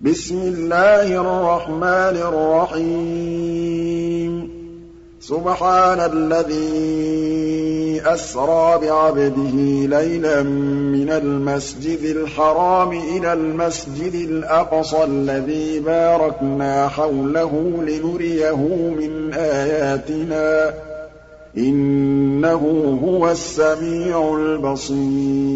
بِسْمِ اللَّهِ الرَّحْمَٰنِ الرَّحِيمِ. سُبْحَانَ الَّذِي أَسْرَىٰ بِعَبْدِهِ لَيْلًا مِّنَ الْمَسْجِدِ الْحَرَامِ إِلَى الْمَسْجِدِ الْأَقْصَى الَّذِي بَارَكْنَا حَوْلَهُ لِنُرِيَهُ مِنْ آيَاتِنَا ۚ. إِنَّهُ هُوَ السَّمِيعُ الْبَصِيرُ.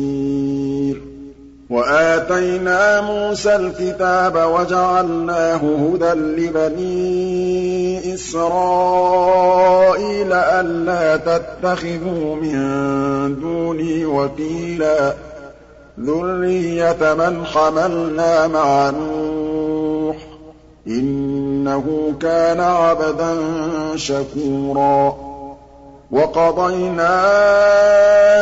وَآتَيْنَا مُوسَى الْكِتَابَ وَجَعَلْنَاهُ هُدًى لِّبَنِي إِسْرَائِيلَ أَلَّا تَتَّخِذُوا مِن دُونِي وَكِيلًا. ذُرِّيَّةَ مَنْ حَمَلْنَا مَعَ نُوحٍ ۚ إِنَّهُ كَانَ عَبْدًا شَكُورًا. وَقَضَيْنَا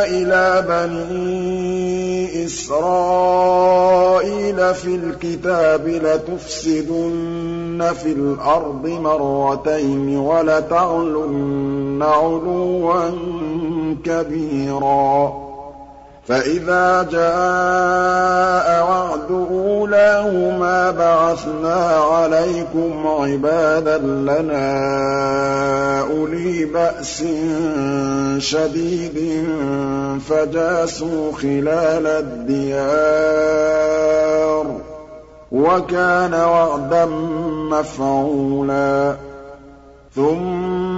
إِلَىٰ بَنِي إِسْرَائِيلَ فِي الْكِتَابِ لَتُفْسِدُنَّ فِي الْأَرْضِ مَرَّتَيْنِ وَلَتَعْلُنَّ عُلُوًّا كَبِيرًا فَإِذَا جَاءَ وَعْدُ أُولَاهُمَا بَعَثْنَا عَلَيْكُمْ عِبَادًا لَّنَا أُولِي بَأْسٍ شَدِيدٍ فَجَاسُوا خِلَالَ الدِّيَارِ ۚ وَكَانَ وَعْدًا مَّفْعُولًا. ثُمَّ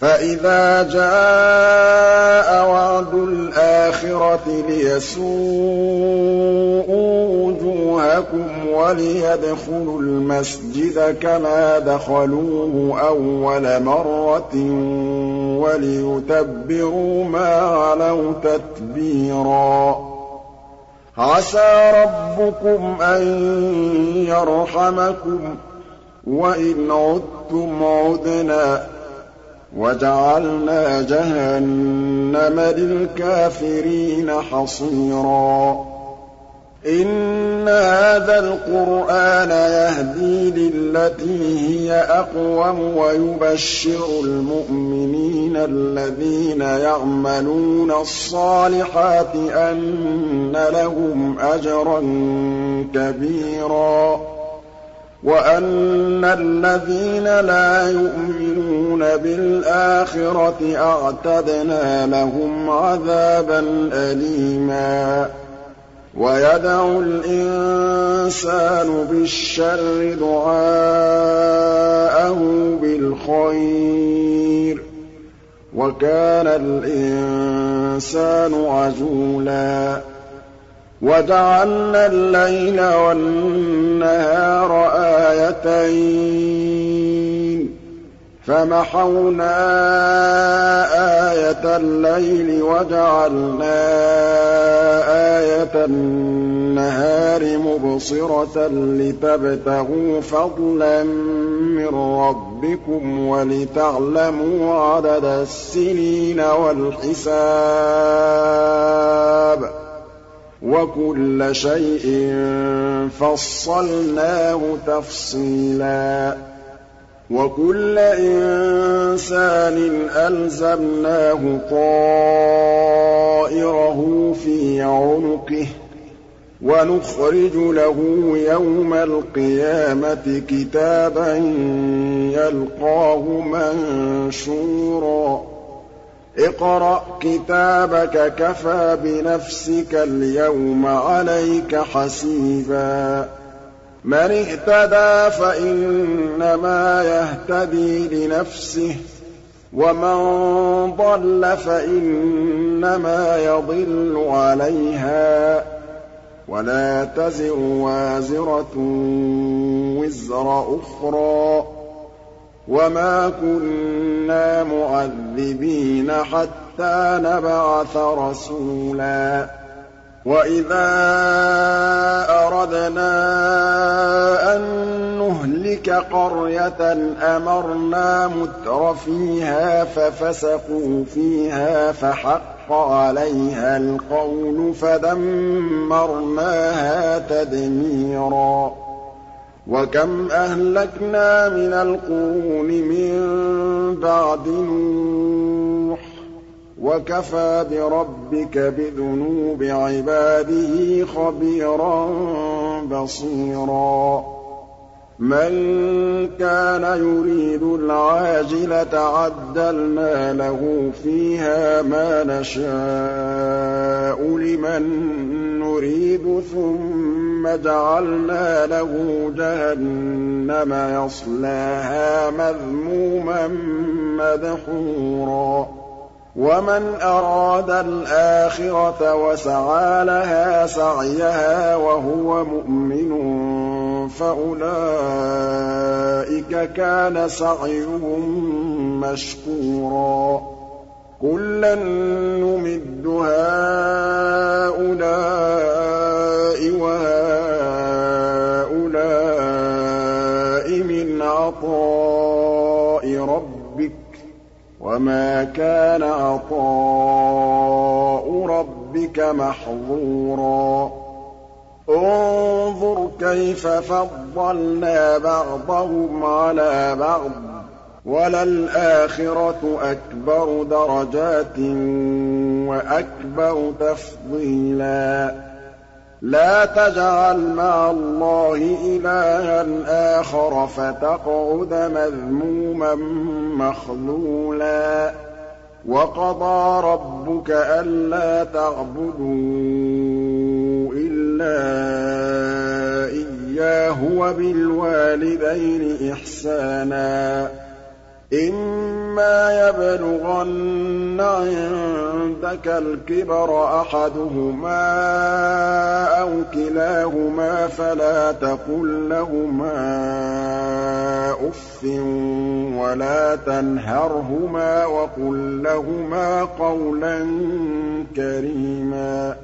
فَإِذَا جَاءَ وَعْدُ الْآخِرَةِ لِيَسُوءُوا وُجُوهَكُمْ وَلِيَدْخُلُوا الْمَسْجِدَ كَمَا دَخَلُوهُ أَوَّلَ مَرَّةٍ وَلِيُتَبِّرُوا مَا عَلَوْا تَتْبِيرًا. عَسَىٰ رَبُّكُمْ أَن يَرْحَمَكُمْ ۚ وَإِنْ عُدتُّمْ عُدْنَا وَجَعَلْنَا جَهَنَّمَ لِلْكَافِرِينَ حَصِيرًا. إِنَّ هَٰذَا الْقُرْآنَ يَهْدِي لِلَّتِي هِيَ أَقْوَمُ وَيُبَشِّرُ الْمُؤْمِنِينَ الَّذِينَ يَعْمَلُونَ الصَّالِحَاتِ أَنَّ لَهُمْ أَجْرًا كَبِيرًا. وَأَنَّ الَّذِينَ لَا يُؤْمِنُونَ بِالْآخِرَةِ أَعْتَدْنَا لَهُمْ عَذَابًا أَلِيمًا وَيَدْعُ الْإِنسَانُ بِالشَّرِّ دُعَاءَهُ بِالْخَيْرِ ۖ وَكَانَ الْإِنسَانُ عَجُولًا وَجَعَلْنَا اللَّيْلَ وَالنَّهَارَ آيَتَيْنِ ۖ فَمَحَوْنَا آيَةَ اللَّيْلِ وَجَعَلْنَا آيَةَ النَّهَارِ مُبْصِرَةً لِّتَبْتَغُوا فَضْلًا مِّن رَّبِّكُمْ وَلِتَعْلَمُوا عَدَدَ السِّنِينَ وَالْحِسَابَ وَكُلَّ شَيْءٍ فَصَّلْنَاهُ تَفْصِيلًا. وَكُلَّ إِنسَانٍ أَلْزَمْنَاهُ طَائِرَهُ فِي عُنُقِهِ ۖ وَنُخْرِجُ لَهُ يَوْمَ الْقِيَامَةِ كِتَابًا يَلْقَاهُ مَنشُورًا. اقْرَأْ كِتَابَكَ كَفَىٰ بِنَفْسِكَ الْيَوْمَ عَلَيْكَ حَسِيبًا. مَّنِ اهْتَدَىٰ فَإِنَّمَا يَهْتَدِي لِنَفْسِهِ ۖ وَمَن ضَلَّ فَإِنَّمَا يَضِلُّ عَلَيْهَا ۚ. وَلَا تَزِرُ وَازِرَةٌ وِزْرَ أُخْرَىٰ. وَمَا كُنَّا مُعَذِّبِينَ حَتَّىٰ نَبْعَثَ رَسُولًا وَإِذَا أَرَدْنَا أَن نُّهْلِكَ قَرْيَةً أَمَرْنَا مُتْرَفِيهَا فَفَسَقُوا فِيهَا فَحَقَّ عَلَيْهَا الْقَوْلُ فَدَمَّرْنَاهَا تَدْمِيرًا وَكَمْ أَهْلَكْنَا مِنَ الْقُرُونِ مِن بَعْدِ نُوحٍ وَكَفَىٰ بِرَبِّكَ بِذُنُوبِ عِبَادِهِ خَبِيرًا بَصِيرًا مَّن كَانَ يُرِيدُ الْعَاجِلَةَ عَجَّلْنَا لَهُ فِيهَا مَا نَشَاءُ لِمَن نُّرِيدُ ثُمَّ جَعَلْنَا لَهُ جَهَنَّمَ يَصْلَاهَا مَذْمُومًا مَّدْحُورًا. وَمَنْ أَرَادَ الْآخِرَةَ وَسَعَىٰ لَهَا سَعْيَهَا وَهُوَ مُؤْمِنٌ فَأُولَٰئِكَ كَانَ سَعْيُهُم مَّشْكُورًا. كُلًّا نُّمِدُّ هَٰؤُلَاءِ وَهَٰؤُلَاءِ مِنْ عَطَاءِ رَبِّكَ ۚ وَمَا كَانَ عَطَاءُ رَبِّكَ مَحْظُورًا. انظُرْ كَيْفَ فَضَّلْنَا بَعْضَهُمْ عَلَىٰ بَعْضٍ ۚ. وَلَلْآخِرَةُ أَكْبَرُ دَرَجَاتٍ وَأَكْبَرُ تَفْضِيلًا. لَا تَجْعَلْ مَعَ اللَّهِ إِلَٰهًا آخَرَ فَتَقْعُدَ مَذْمُومًا مَّخْذُولًا. وَقَضَىٰ رَبُّكَ أَلَّا تَعْبُدُوا إِلَّا إِيَّاهُ وَبِالْوَالِدَيْنِ إِحْسَانًا. إِمَّا يَبْلُغَنَّ عِندَكَ الْكِبَرَ أَحَدُهُمَا أَوْ كِلَاهُمَا فَلَا تَقُل لَّهُمَا أُفٍّ وَلَا تَنْهَرْهُمَا وَقُل لَّهُمَا قَوْلًا كَرِيمًا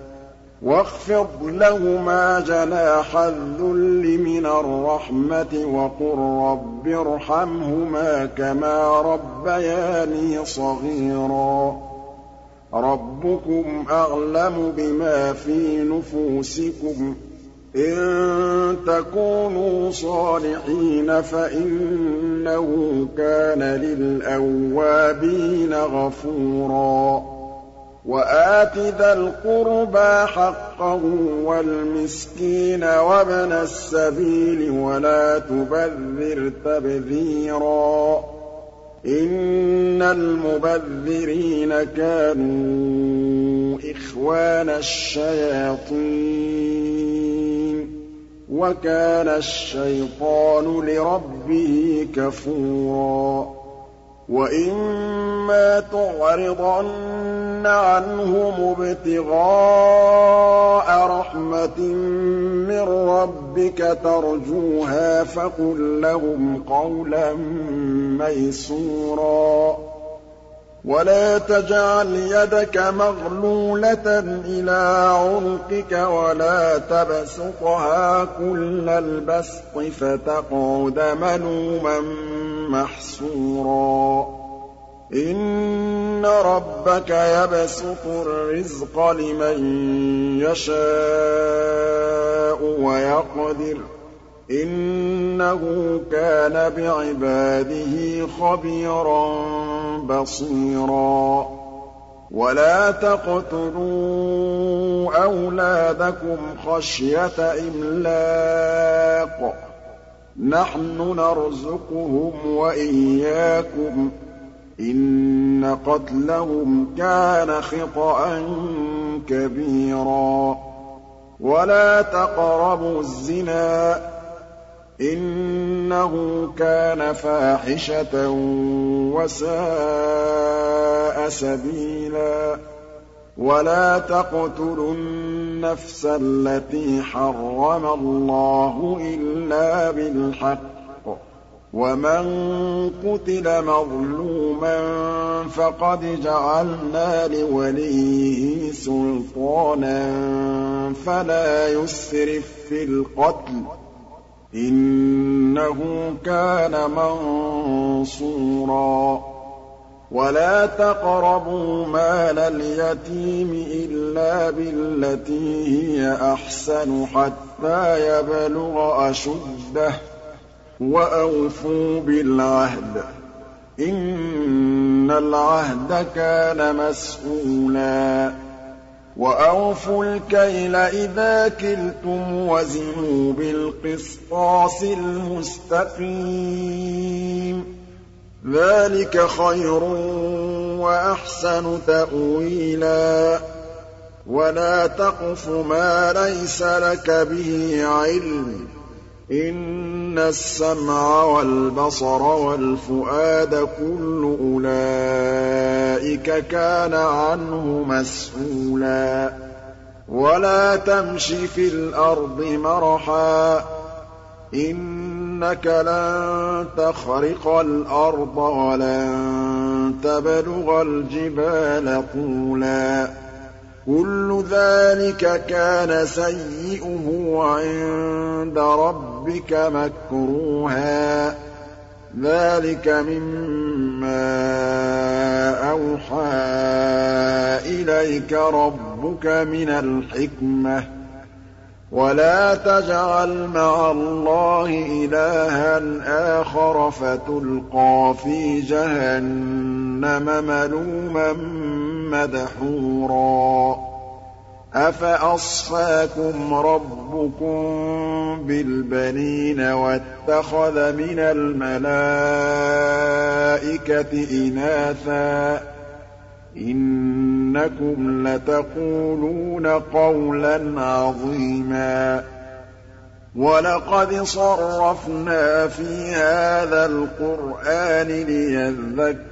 وَاخْفِضْ لَهُمَا جَنَاحَ الذُّلِّ مِنَ الرَّحْمَةِ وَقُل رَّبِّ ارْحَمْهُمَا كَمَا رَبَّيَانِي صَغِيرًا. رَّبُّكُمْ أَعْلَمُ بِمَا فِي نُفُوسِكُمْ ۚ. إِن تَكُونُوا صَالِحِينَ فَإِنَّهُ كَانَ لِلْأَوَّابِينَ غَفُورًا. وَآتِ ذَا الْقُرْبَىٰ حَقَّهُ وَالْمِسْكِينَ وَابْنَ السَّبِيلِ وَلَا تُبَذِّرْ تَبْذِيرًا. إِنَّ الْمُبَذِّرِينَ كَانُوا إِخْوَانَ الشَّيَاطِينِ. وَكَانَ الشَّيْطَانُ لِرَبِّهِ كَفُورًا. وَإِمَّا تُعْرِضَنَّ عَنْهُمُ ابْتِغَاءَ رَحْمَةٍ مِّن رَّبِّكَ تَرْجُوهَا فَقُل لَّهُمْ قَوْلًا مَّيْسُورًا وَلَا تَجْعَلْ يَدَكَ مَغْلُولَةً إِلَىٰ عُنُقِكَ وَلَا تَبْسُطْهَا كُلَّ الْبَسْطِ فَتَقْعُدَ مَلُومًا مَّحْسُورًا إِنَّ رَبَّكَ يَبْسُطُ الرِّزْقَ لِمَن يَشَاءُ وَيَقْدِرُ ۚ إِنَّهُ كَانَ بِعِبَادِهِ خَبِيرًا بَصِيرًا. وَلَا تَقْتُلُوا أَوْلَادَكُمْ خَشْيَةَ إِمْلَاقٍ ۖ. نَّحْنُ نَرْزُقُهُمْ وَإِيَّاكُمْ ۚ. إِنَّ قَتْلَهُمْ كَانَ خِطْئًا كَبِيرًا. وَلَا تَقْرَبُوا الزِّنَا ۖ. إِنَّهُ كَانَ فَاحِشَةً وَسَاءَ سَبِيلًا. وَلَا تَقْتُلُوا النَّفْسَ الَّتِي حَرَّمَ اللَّهُ إِلَّا بِالْحَقِّ. وَمَن قُتِلَ مَظْلُومًا فَقَدْ جَعَلْنَا لِوَلِيِّهِ سُلْطَانًا فَلَا يُسْرِف فِّي الْقَتْلِ ۖ. إِنَّهُ كَانَ مَنصُورًا. وَلَا تَقْرَبُوا مَالَ الْيَتِيمِ إِلَّا بِالَّتِي هِيَ أَحْسَنُ حَتَّىٰ يَبْلُغَ أَشُدَّهُ ۖ وَأَوْفُوا بِالْعَهْدِ ۖ. إِنَّ الْعَهْدَ كَانَ مَسْئُولًا وَأَوْفُوا الْكَيْلَ إِذَا كِلْتُمْ وَزِنُوا بِالْقِسْطَاسِ الْمُسْتَقِيمِ ذَٰلِكَ خَيْرٌ وَأَحْسَنُ تَأْوِيلًا وَلَا تَقْفُ مَا لَيْسَ لَكَ بِهِ عِلْمٌ إِنَّ السَّمْعَ وَالْبَصَرَ وَالْفُؤَادَ كُلُّ أُولَٰئِكَ كَانَ عَنْهُ مَسْئُولًا وَلَا تَمْشِ فِي الْأَرْضِ مَرَحًا ۖ. إِنَّكَ لَن تَخْرِقَ الْأَرْضَ وَلَن تَبْلُغَ الْجِبَالَ طُولًا. كُلُّ ذَٰلِكَ كَانَ سَيِّئُهُ عِندَ رَبِّكَ مَكْرُوهًا ۗ. ذَٰلِكَ مِمَّا أَوْحَىٰ إِلَيْكَ رَبُّكَ مِنَ الْحِكْمَةِ ۗ. وَلَا تَجْعَلْ مَعَ اللَّهِ إِلَٰهًا آخَرَ فَتُلْقَىٰ فِي جَهَنَّمَ. مَلُومًا مَّدْحُورًا. أَفَأَصْفَاكُمْ رَبُّكُم بِالْبَنِينَ وَاتَّخَذَ مِنَ الْمَلَائِكَةِ إِنَاثًا ۚ؟ إِنَّكُمْ لَتَقُولُونَ قَوْلًا عَظِيمًا. وَلَقَدْ صَرَّفْنَا فِي هَٰذَا الْقُرْآنِ لِيَذَّكَّرُوا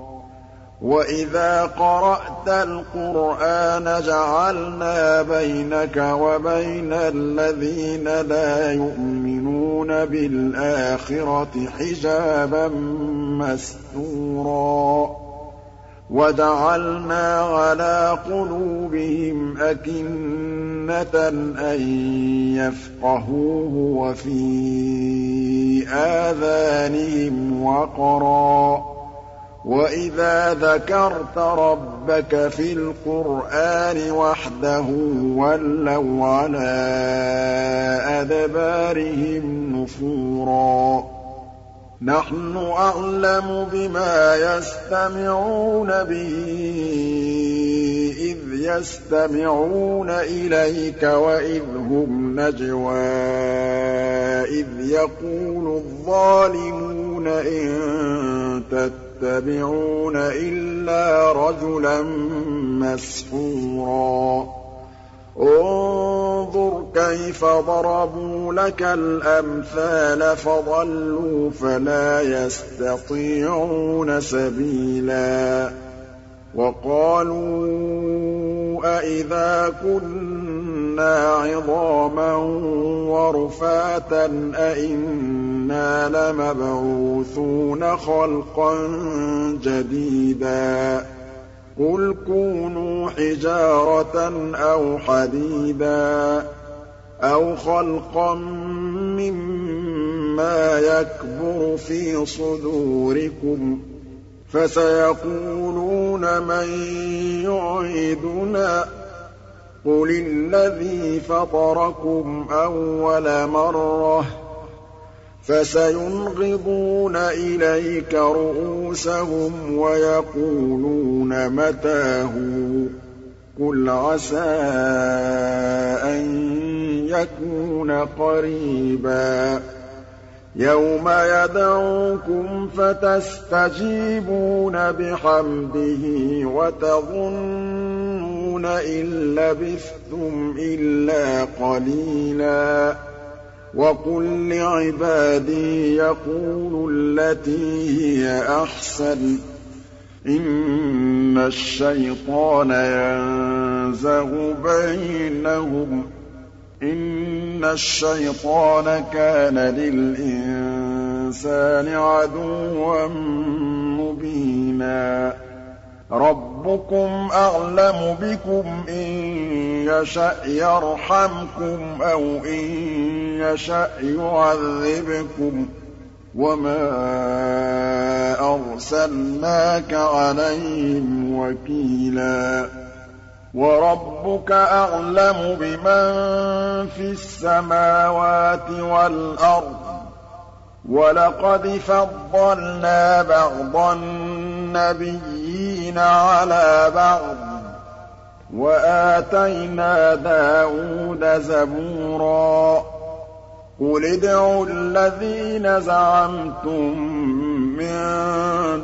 وَإِذَا قَرَأْتَ الْقُرْآنَ جَعَلْنَا بَيْنَكَ وَبَيْنَ الَّذِينَ لَا يُؤْمِنُونَ بِالْآخِرَةِ حِجَابًا مَّسْتُورًا وَجَعَلْنَا عَلَىٰ قُلُوبِهِمْ أَكِنَّةً أَن يَفْقَهُوهُ وَفِي آذَانِهِمْ وَقْرًا وَإِذَا ذَكَرْتَ رَبَّكَ فِي الْقُرْآنِ وَحْدَهُ وَلَّوْا عَلَىٰ أَدْبَارِهِمْ نُفُورًا نَّحْنُ أَعْلَمُ بِمَا يَسْتَمِعُونَ بِهِ يَسْتَمِعُونَ إِلَيْكَ وَإِذْ هُمْ نَجْوَىٰ إِذْ يَقُولُ الظَّالِمُونَ إِن تَتَّبِعُونَ إِلَّا رَجُلًا مَّسْحُورًا. انظُرْ كَيْفَ ضَرَبُوا لَكَ الْأَمْثَالَ فَضَلُّوا فَلَا يَسْتَطِيعُونَ سَبِيلًا. وَقَالُوا أَإِذَا كُنَّا عِظَامًا وَرُفَاتًا أَإِنَّا لَمَبْعُوثُونَ خَلْقًا جَدِيدًا قُلْ كُونُوا حِجَارَةً أَوْ حَدِيدًا أَوْ خَلْقًا مِّمَّا يَكْبُرُ فِي صُدُورِكُمْ ۚ فَسَيَقُولُونَ مَن يُعِيدُنَا ۖ قُلِ الَّذِي فَطَرَكُمْ أَوَّلَ مَرَّةٍ ۚ فَسَيُنْغِضُونَ إِلَيْكَ رُءُوسَهُمْ وَيَقُولُونَ مَتَىٰ هُوَ ۖ قُلْ عَسَىٰ أَن يَكُونَ قَرِيبًا يَوْمَ يَدْعُوكُمْ فَتَسْتَجِيبُونَ بِحَمْدِهِ وَتَظُنُّونَ إِن لَّبِثْتُمْ إِلَّا قَلِيلًا. وَقُل لِّعِبَادِي يَقُولُوا الَّتِي هِيَ أَحْسَنُ ۚ. إِنَّ الشَّيْطَانَ يَنزَغُ بَيْنَهُمْ ۚ. إِنَّ الشَّيْطَانَ كَانَ لِلْإِنسَانِ عَدُوًّا مُّبِينًا. رَّبُّكُمْ أَعْلَمُ بِكُمْ ۖ إِن يَشَأْ يَرْحَمْكُمْ أَوْ إِن يَشَأْ يُعَذِّبْكُمْ ۖ. وَمَا أَرْسَلْنَاكَ عَلَيْهِمْ وَكِيلًا. وَرَبُّكَ أَعْلَمُ بِمَن فِي السَّمَاوَاتِ وَالْأَرْضِ ۗ. وَلَقَدْ فَضَّلْنَا بَعْضَ النَّبِيِّينَ عَلَىٰ بَعْضٍ ۖ. وَآتَيْنَا دَاوُودَ زَبُورًا. قُلِ ادْعُوا الَّذِينَ زَعَمْتُم مِّن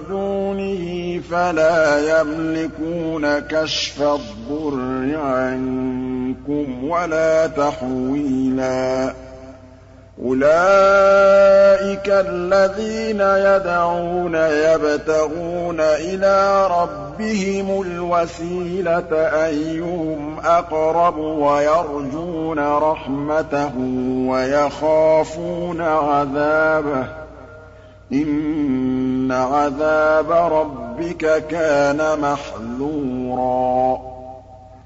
دُونِهِ فَلَا يَمْلِكُونَ كَشْفَ الضُّرِّ عَنكُمْ وَلَا تَحْوِيلًا. أُولَٰئِكَ الَّذِينَ يَدْعُونَ يَبْتَغُونَ إِلَىٰ رَبِّهِمُ الْوَسِيلَةَ أَيُّهُمْ أَقْرَبُ وَيَرْجُونَ رَحْمَتَهُ وَيَخَافُونَ عَذَابَهُ ۚ. إِنَّ عَذَابَ رَبِّكَ كَانَ مَحْذُورًا.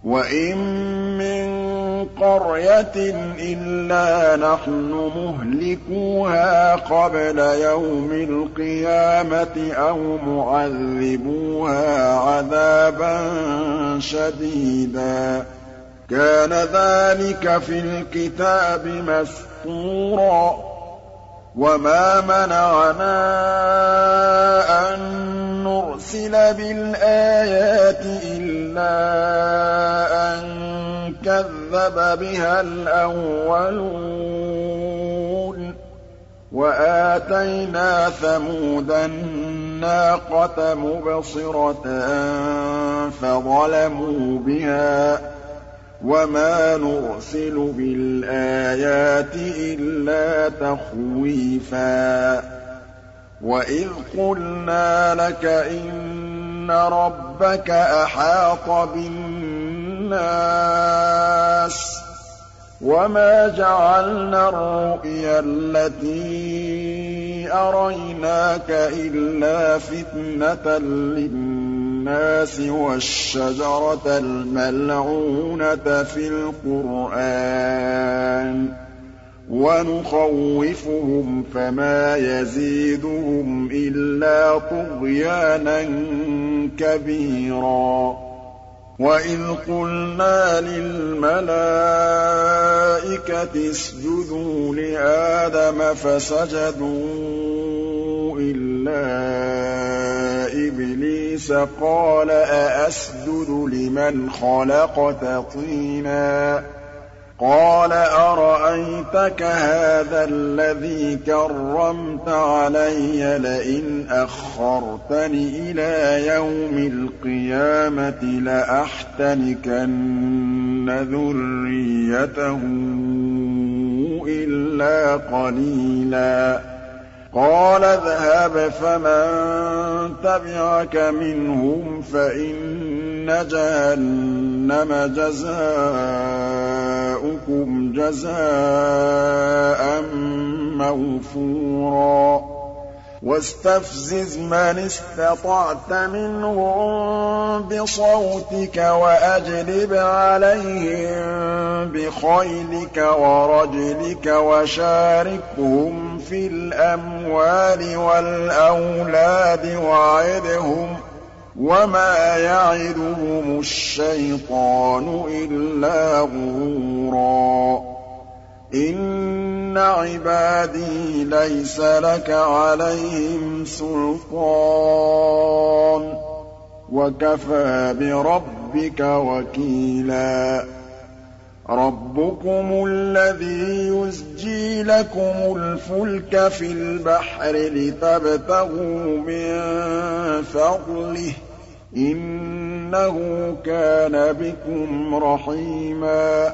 وَإِن مِّن قَرْيَةٍ إِلَّا نَحْنُ مُهْلِكُوهَا قَبْلَ يَوْمِ الْقِيَامَةِ أَوْ مُعَذِّبُوهَا عَذَابًا شَدِيدًا ۚ كَانَ ذَٰلِكَ فِي الْكِتَابِ مَسْطُورًا وَمَا مَنَعَنَا أَن نُّرْسِلَ بِالْآيَاتِ إِلَّا أَن كَذَّبَ بِهَا الْأَوَّلُونَ ۚ وَآتَيْنَا ثَمُودَ النَّاقَةَ مُبْصِرَةً فَظَلَمُوا بِهَا ۚ وَمَا نُرْسِلُ بِالْآيَاتِ إِلَّا تَخْوِيفًا وَإِذْ قُلْنَا لَكَ إِنَّ رَبَّكَ أَحَاطَ بِالنَّاسِ ۚ وَمَا جَعَلْنَا الرُّؤْيَا الَّتِي أَرَيْنَاكَ إِلَّا فِتْنَةً لِّلنَّاسِ وَالشَّجَرَةَ الْمَلْعُونَةَ فِي الْقُرْآنِ ۚ وَنُخَوِّفُهُمْ فَمَا يَزِيدُهُمْ إِلَّا طُغْيَانًا كَبِيرًا وَإِذْ قُلْنَا لِلْمَلَائِكَةِ اسْجُدُوا لِآدَمَ فَسَجَدُوا إِلَّا إِبْلِيسَ قَالَ أَأَسْجُدُ لِمَنْ خَلَقْتَ طِينًا قَالَ أَرَأَيْتَكَ هَٰذَا الَّذِي كَرَّمْتَ عَلَيَّ لَئِنْ أَخَّرْتَنِ إِلَىٰ يَوْمِ الْقِيَامَةِ لَأَحْتَنِكَنَّ ذُرِّيَّتَهُ إِلَّا قَلِيلًا. قَالَ اذْهَبْ فَمَن تَبِعَكَ مِنْهُمْ فَإِنَّ جَهَنَّمَ جَزَاؤُكُمْ جَزَاءً مَّوْفُورًا. وَاسْتَفْزِزْ مَنِ اسْتَطَعْتَ مِنْهُم بِصَوْتِكَ وَأَجْلِبْ عَلَيْهِم بِخَيْلِكَ وَرَجِلِكَ وَشَارِكْهُمْ فِي الْأَمْوَالِ وَالْأَوْلَادِ وَعِدْهُمْ ۚ وَمَا يَعِدُهُمُ الشَّيْطَانُ إِلَّا غُرُورًا. إِنَّ عِبَادِي لَيْسَ لَكَ عَلَيْهِمْ سُلْطَانٌ ۚ وَكَفَىٰ بِرَبِّكَ وَكِيلًا رَّبُّكُمُ الَّذِي يُزْجِي لَكُمُ الْفُلْكَ فِي الْبَحْرِ لِتَبْتَغُوا مِن فَضْلِهِ ۚ إِنَّهُ كَانَ بِكُمْ رَحِيمًا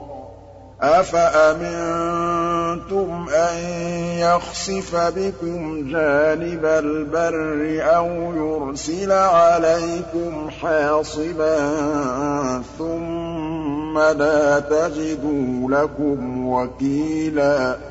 أَفَأَمِنتُمْ أَن يَخْسِفَ بِكُمْ جَانِبَ الْبَرِّ أَوْ يُرْسِلَ عَلَيْكُمْ حَاصِبًا ثُمَّ لَا تَجِدُوا لَكُمْ وَكِيلًا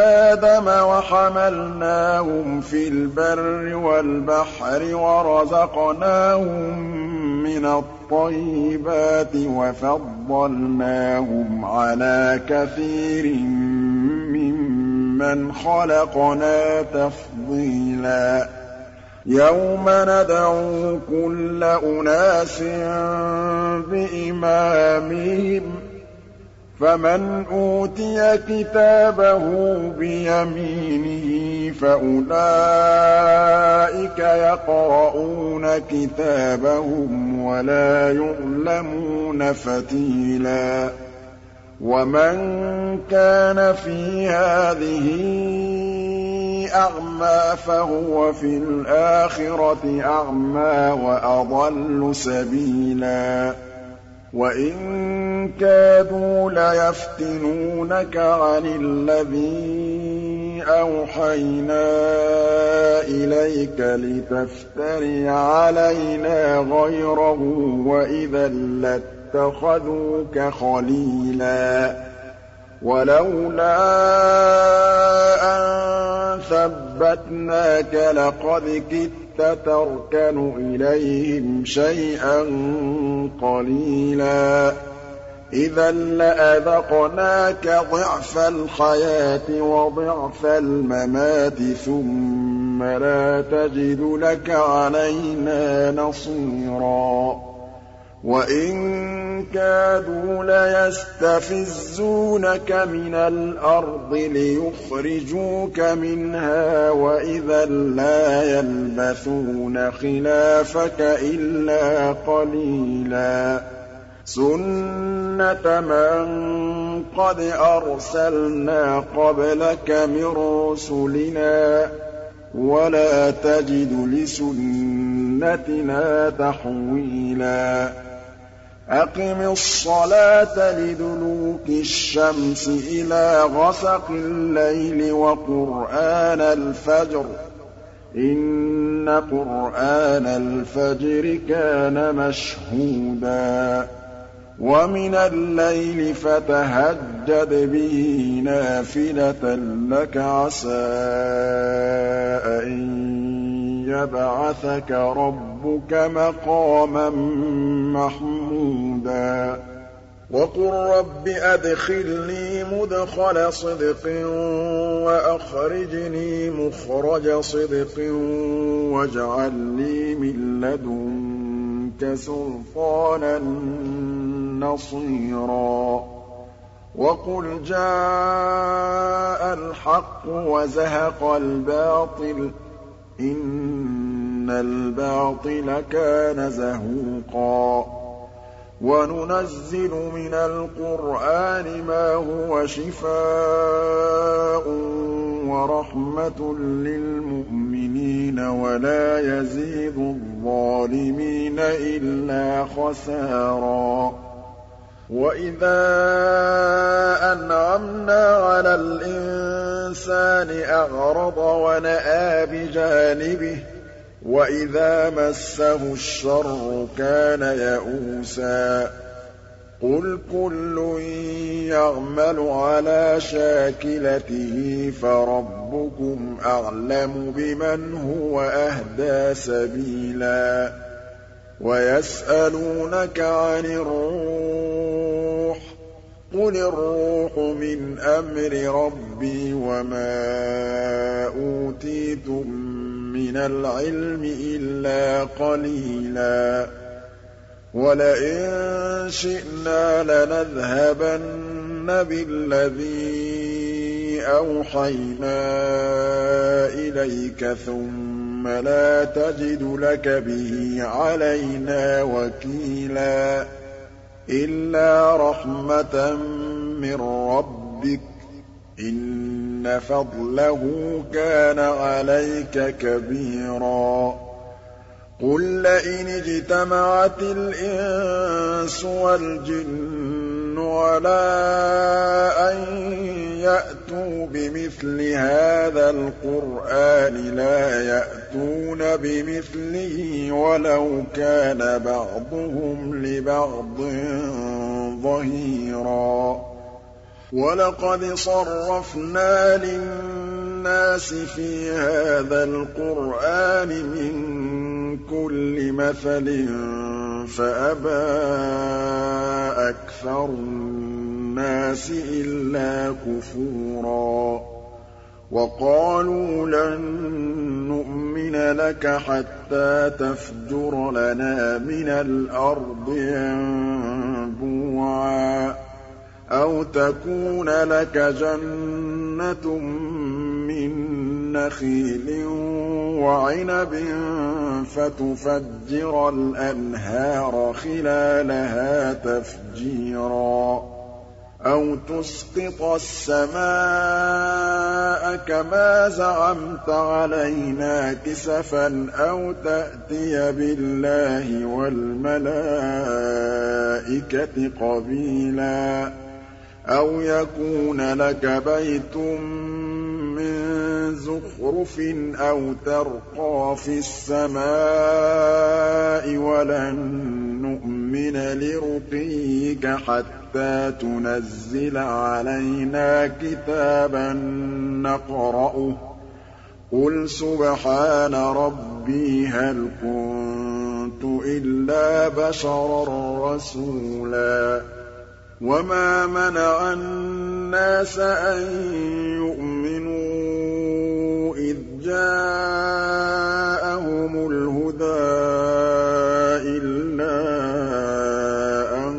آدَمَ وَحَمَلْنَاهُمْ فِي الْبَرِّ وَالْبَحْرِ وَرَزَقْنَاهُم مِّنَ الطَّيِّبَاتِ وَفَضَّلْنَاهُمْ عَلَىٰ كَثِيرٍ مِّمَّنْ خَلَقْنَا تَفْضِيلًا. يَوْمَ نَدْعُو كُلَّ أُنَاسٍ بِإِمَامِهِمْ ۖ فَمَنْ أُوتِيَ كِتَابَهُ بِيَمِينِهِ فَأُولَٰئِكَ يَقْرَءُونَ كِتَابَهُمْ وَلَا يُظْلَمُونَ فَتِيلًا. وَمَن كَانَ فِي هَٰذِهِ أَعْمَىٰ فَهُوَ فِي الْآخِرَةِ أَعْمَىٰ وَأَضَلُّ سَبِيلًا. وَإِن كَادُوا لَيَفْتِنُونَكَ عَنِ الَّذِي أَوْحَيْنَا إِلَيْكَ لِتَفْتَرِيَ عَلَيْنَا غَيْرَهُ ۖ وَإِذًا لَّاتَّخَذُوكَ خَلِيلًا وَلَوْلَا أَن ثَبَّتْنَاكَ لَقَدْ كِدتَّ تَرْكَنُ إِلَيْهِمْ شَيْئًا قَلِيلًا. إِذًا لَّأَذَقْنَاكَ ضِعْفَ الْحَيَاةِ وَضِعْفَ الْمَمَاتِ ثُمَّ لَا تَجِدُ لَكَ عَلَيْنَا نَصِيرًا. وَإِن كَادُوا لَيَسْتَفِزُّونَكَ مِنَ الْأَرْضِ لِيُخْرِجُوكَ مِنْهَا ۖ وَإِذًا لَّا يَلْبَثُونَ خِلَافَكَ إِلَّا قَلِيلًا سُنَّةَ مَن قَدْ أَرْسَلْنَا قَبْلَكَ مِن رُّسُلِنَا ۖ وَلَا تَجِدُ لِسُنَّتِنَا تَحْوِيلًا. أَقِمِ الصَّلَاةَ لِدُلُوكِ الشَّمْسِ إِلَىٰ غَسَقِ اللَّيْلِ وَقُرْآنَ الْفَجْرِ ۖ. إِنَّ قُرْآنَ الْفَجْرِ كَانَ مَشْهُودًا. وَمِنَ اللَّيْلِ فَتَهَجَّدْ بِهِ نَافِلَةً لَّكَ عَسَىٰ أَن يَبْعَثَكَ رَبُّكَ مَقَامًا مَّحْمُودًا. وَقُل رَّبِّ أَدْخِلْنِي مُدْخَلَ صِدْقٍ وَأَخْرِجْنِي مُخْرَجَ صِدْقٍ وَاجْعَل لِّي مِن لَّدُنكَ سُلْطَانًا نَّصِيرًا. وَقُلْ جَاءَ الْحَقُّ وَزَهَقَ الْبَاطِلُ ۚ إِنَّ الْبَاطِلَ كَانَ زَهُوقًا. وَنُنَزِّلُ مِنَ الْقُرْآنِ مَا هُوَ شِفَاءٌ وَرَحْمَةٌ لِّلْمُؤْمِنِينَ وَلَا يَزِيدُ الظَّالِمِينَ إِلَّا خَسَارًا. وَإِذَا أَنْعَمْنَا عَلَى الْإِنسَانِ أَعْرَضَ وَنَأَىٰ بِجَانِبِهِ وَإِذَا مَسَّهُ الشَّرُّ كَانَ يَئُوسًا. قُلْ كُلٌّ يَعْمَلُ عَلَىٰ شَاكِلَتِهِ فَرَبُّكُمْ أَعْلَمُ بِمَنْ هُوَ أَهْدَىٰ سَبِيلًا وَيَسْأَلُونَكَ عَنِ الرُّوحِ قُلِ الرُّوحُ مِنْ أَمْرِ رَبِّي وَمَا أُوتِيتُم مِّنَ الْعِلْمِ إِلَّا قَلِيلًا وَلَئِن شِئْنَا لَنَذْهَبَنَّ بِالَّذِي أَوْحَيْنَا إِلَيْكَ ثُمَّ لَا تَجِدُ لَكَ بِهِ عَلَيْنَا وَكِيلًا إِلَّا رَحْمَةً مِّن رَّبِّكَ إِنَّ فَضْلَهُ كَانَ عَلَيْكَ كَبِيرًا قُل لَّئِنِ اجْتَمَعَتِ الْإِنسُ وَالْجِنُّ عَلَىٰ أَن يَأْتُوا بِمِثْلِ هَٰذَا الْقُرْآنِ لَا يَأْتُونَ بِمِثْلِهِ وَلَوْ كَانَ بَعْضُهُمْ لِبَعْضٍ ظَهِيرًا وَلَقَدْ صَرَّفْنَا لِلنَّاسِ فِي هَٰذَا الْقُرْآنِ مِن كُلِّ مَثَلٍ فَأَبَىٰ أَكْثَرُ النَّاسِ إِلَّا كُفُورًا وَقَالُوا لَن نُّؤْمِنَ لَكَ حَتَّىٰ تَفْجُرَ لَنَا مِنَ الْأَرْضِ يَنبُوعًا أَوْ تَكُونَ لَكَ جَنَّةٌ مِّن نَّخِيلٍ وَعِنَبٍ فَتُفَجِّرَ الْأَنْهَارَ خِلَالَهَا تَفْجِيرًا أَوْ تُسْقِطَ السَّمَاءَ كَمَا زَعَمْتَ عَلَيْنَا كِسَفًا أَوْ تَأْتِيَ بِاللَّهِ وَالْمَلَائِكَةِ قَبِيلًا أَوْ يَكُونَ لَكَ بَيْتٌ مِّن زُخْرُفٍ أَوْ تَرْقَىٰ فِي السَّمَاءِ وَلَن نُّؤْمِنَ لِرُقِيِّكَ حَتَّىٰ تُنَزِّلَ عَلَيْنَا كِتَابًا نَّقْرَؤُهُ ۗ قُلْ سُبْحَانَ رَبِّي هَلْ كُنتُ إِلَّا بَشَرًا رَّسُولًا وَمَا مَنَعَ النَّاسَ أَن يُؤْمِنُوا إِذْ جَاءَهُمُ الْهُدَىٰ إِلَّا أَن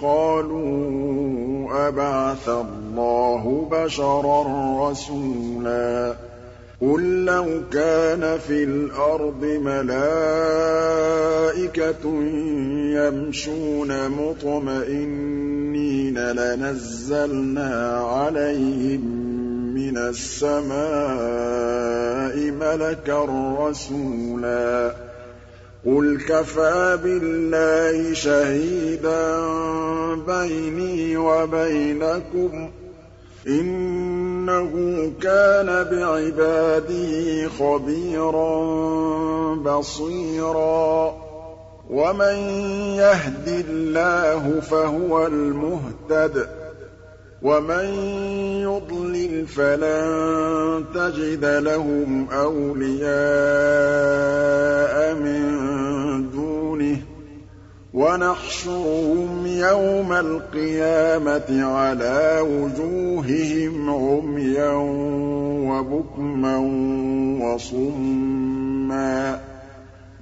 قَالُوا أَبَعَثَ اللَّهُ بَشَرًا رَّسُولًا قُل لَّوْ كَانَ فِي الْأَرْضِ مَلَائِكَةٌ يَمْشُونَ مُطْمَئِنِّينَ لَنَزَّلْنَا عَلَيْهِم مِّنَ السَّمَاءِ مَلَكًا رَّسُولًا قُلْ كَفَىٰ بِاللَّهِ شَهِيدًا بَيْنِي وَبَيْنَكُمْ ۚ إِنَّهُ كَانَ بِعِبَادِهِ خَبِيرًا بَصِيرًا. وَمَن يَهْدِ اللَّهُ فَهُوَ الْمُهْتَدِ ۖ. وَمَن يُضْلِلْ فَلَن تَجِدَ لَهُمْ أَوْلِيَاءَ مِن وَنَحْشُرُهُمْ يَوْمَ الْقِيَامَةِ عَلَىٰ وُجُوهِهِمْ عُمْيًا وَبُكْمًا وَصُمًّا ۖ.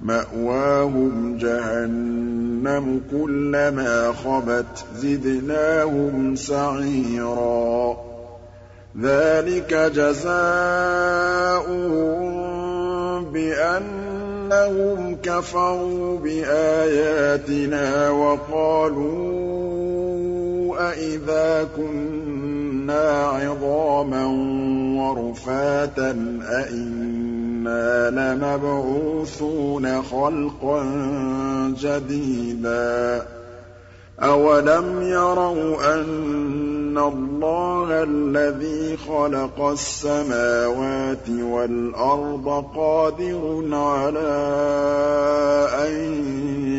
مَّأْوَاهُمْ جَهَنَّمُ ۖ كُلَّمَا خَبَتْ زِدْنَاهُمْ سَعِيرًا. ذَٰلِكَ جَزَاؤُهُم بِأَنَّ أَنَّهُمْ كَفَرُوا بِآيَاتِنَا وَقَالُوا أَإِذَا كُنَّا عِظَامًا وَرُفَاتًا أَإِنَّا لَمَبْعُوثُونَ خَلْقًا جَدِيدًا أَوَلَمْ يَرَوْا أَنَّ اللَّهَ الَّذِي خَلَقَ السَّمَاوَاتِ وَالْأَرْضَ قَادِرٌ عَلَىٰ أَن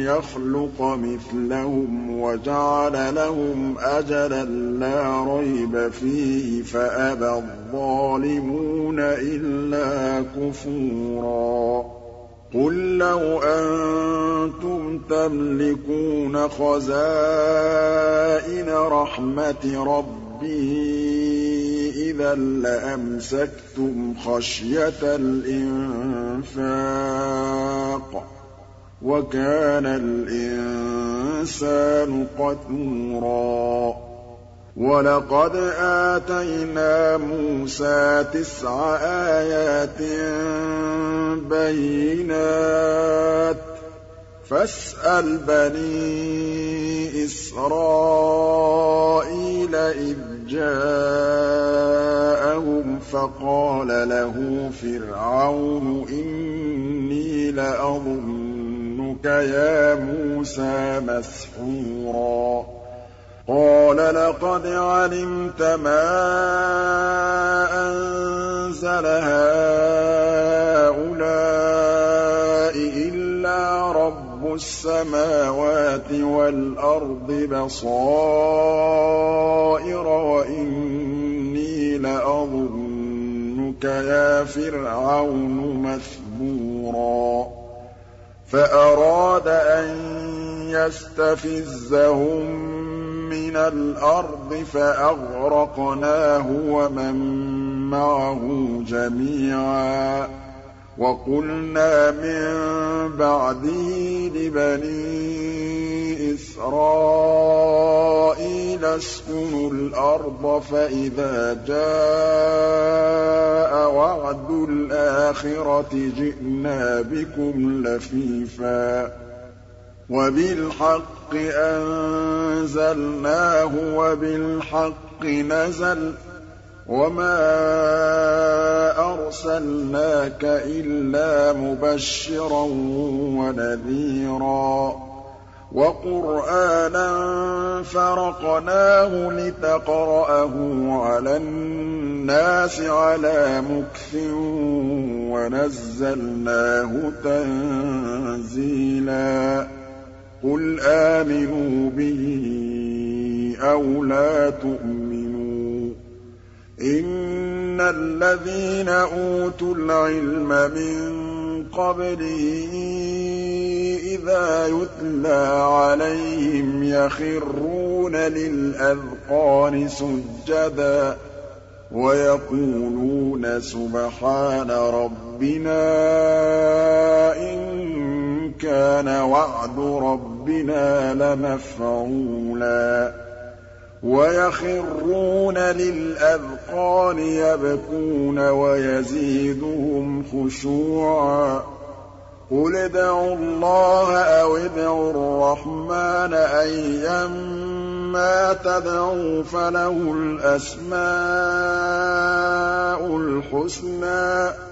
يَخْلُقَ مِثْلَهُمْ وَجَعَلَ لَهُمْ أَجَلًا لَّا رَيْبَ فِيهِ فَأَبَى الظَّالِمُونَ إِلَّا كُفُورًا قُل لَّوْ أَنتُمْ تَمْلِكُونَ خَزَائِنَ رَحْمَةِ رَبِّي إِذًا لَّأَمْسَكْتُمْ خَشْيَةَ الْإِنفَاقِ ۚ وَكَانَ الْإِنسَانُ قَتُورًا وَلَقَدْ آتَيْنَا مُوسَىٰ تِسْعَ آيَاتٍ بَيِّنَاتٍ ۖ فَاسْأَلْ بَنِي إِسْرَائِيلَ إِذْ جَاءَهُمْ فَقَالَ لَهُ فِرْعَوْنُ إِنِّي لَأَظُنُّكَ يَا مُوسَىٰ مَسْحُورًا قَالَ لَقَدْ عَلِمْتَ مَا أَنزَلَ هَٰؤُلَاءِ إِلَّا رَبُّ السَّمَاوَاتِ وَالْأَرْضِ بَصَائِرَ وَإِنِّي لَأَظُنُّكَ يَا فِرْعَوْنُ مَثْبُورًا. فَأَرَادَ أَن يَسْتَفِزَّهُم مِّنَ الْأَرْضِ فَأَغْرَقْنَاهُ وَمَن مَّعَهُ جَمِيعًا ۚ. وَقُلْنَا مِن بَعْدِهِ لِبَنِي إِسْرَائِيلَ اسْكُنُوا الْأَرْضَ فَإِذَا جَاءَ وَعْدُ الْآخِرَةِ جِئْنَا بِكُمْ لَفِيفًا. وَبِالْحَقِّ أَنزَلْنَاهُ وَبِالْحَقِّ نَزَلَ ۗ وَمَا أَرْسَلْنَاكَ إِلَّا مُبَشِّرًا وَنَذِيرًا وَقُرْآنًا فَرَقْنَاهُ لِتَقْرَأَهُ عَلَى النَّاسِ عَلَىٰ مُكْثٍ وَنَزَّلْنَاهُ تَنزِيلًا قُلْ آمِنُوا بِهِ أَوْ لَا تُؤْمِنُوا ۚ إِنَّ الَّذِينَ أُوتُوا الْعِلْمَ مِن قَبْلِهِ إِذَا يُتْلَىٰ عَلَيْهِمْ يَخِرُّونَ لِلْأَذْقَانِ سُجَّدًا وَيَقُولُونَ سُبْحَانَ رَبِّنَا إِن كَانَ وَعْدُ رَبِّنَا لَمَفْعُولًا. وَيَخِرُّونَ لِلْأَذْقَانِ يَبْكُونَ وَيَزِيدُهُمْ خُشُوعًا. قُلِ ادْعُوا اللَّهَ أَوِ ادْعُوا الرَّحْمَٰنَ أَيًّا مَّا تَدْعُوا فَلَهُ الْأَسْمَاءُ الْحُسْنَىٰ.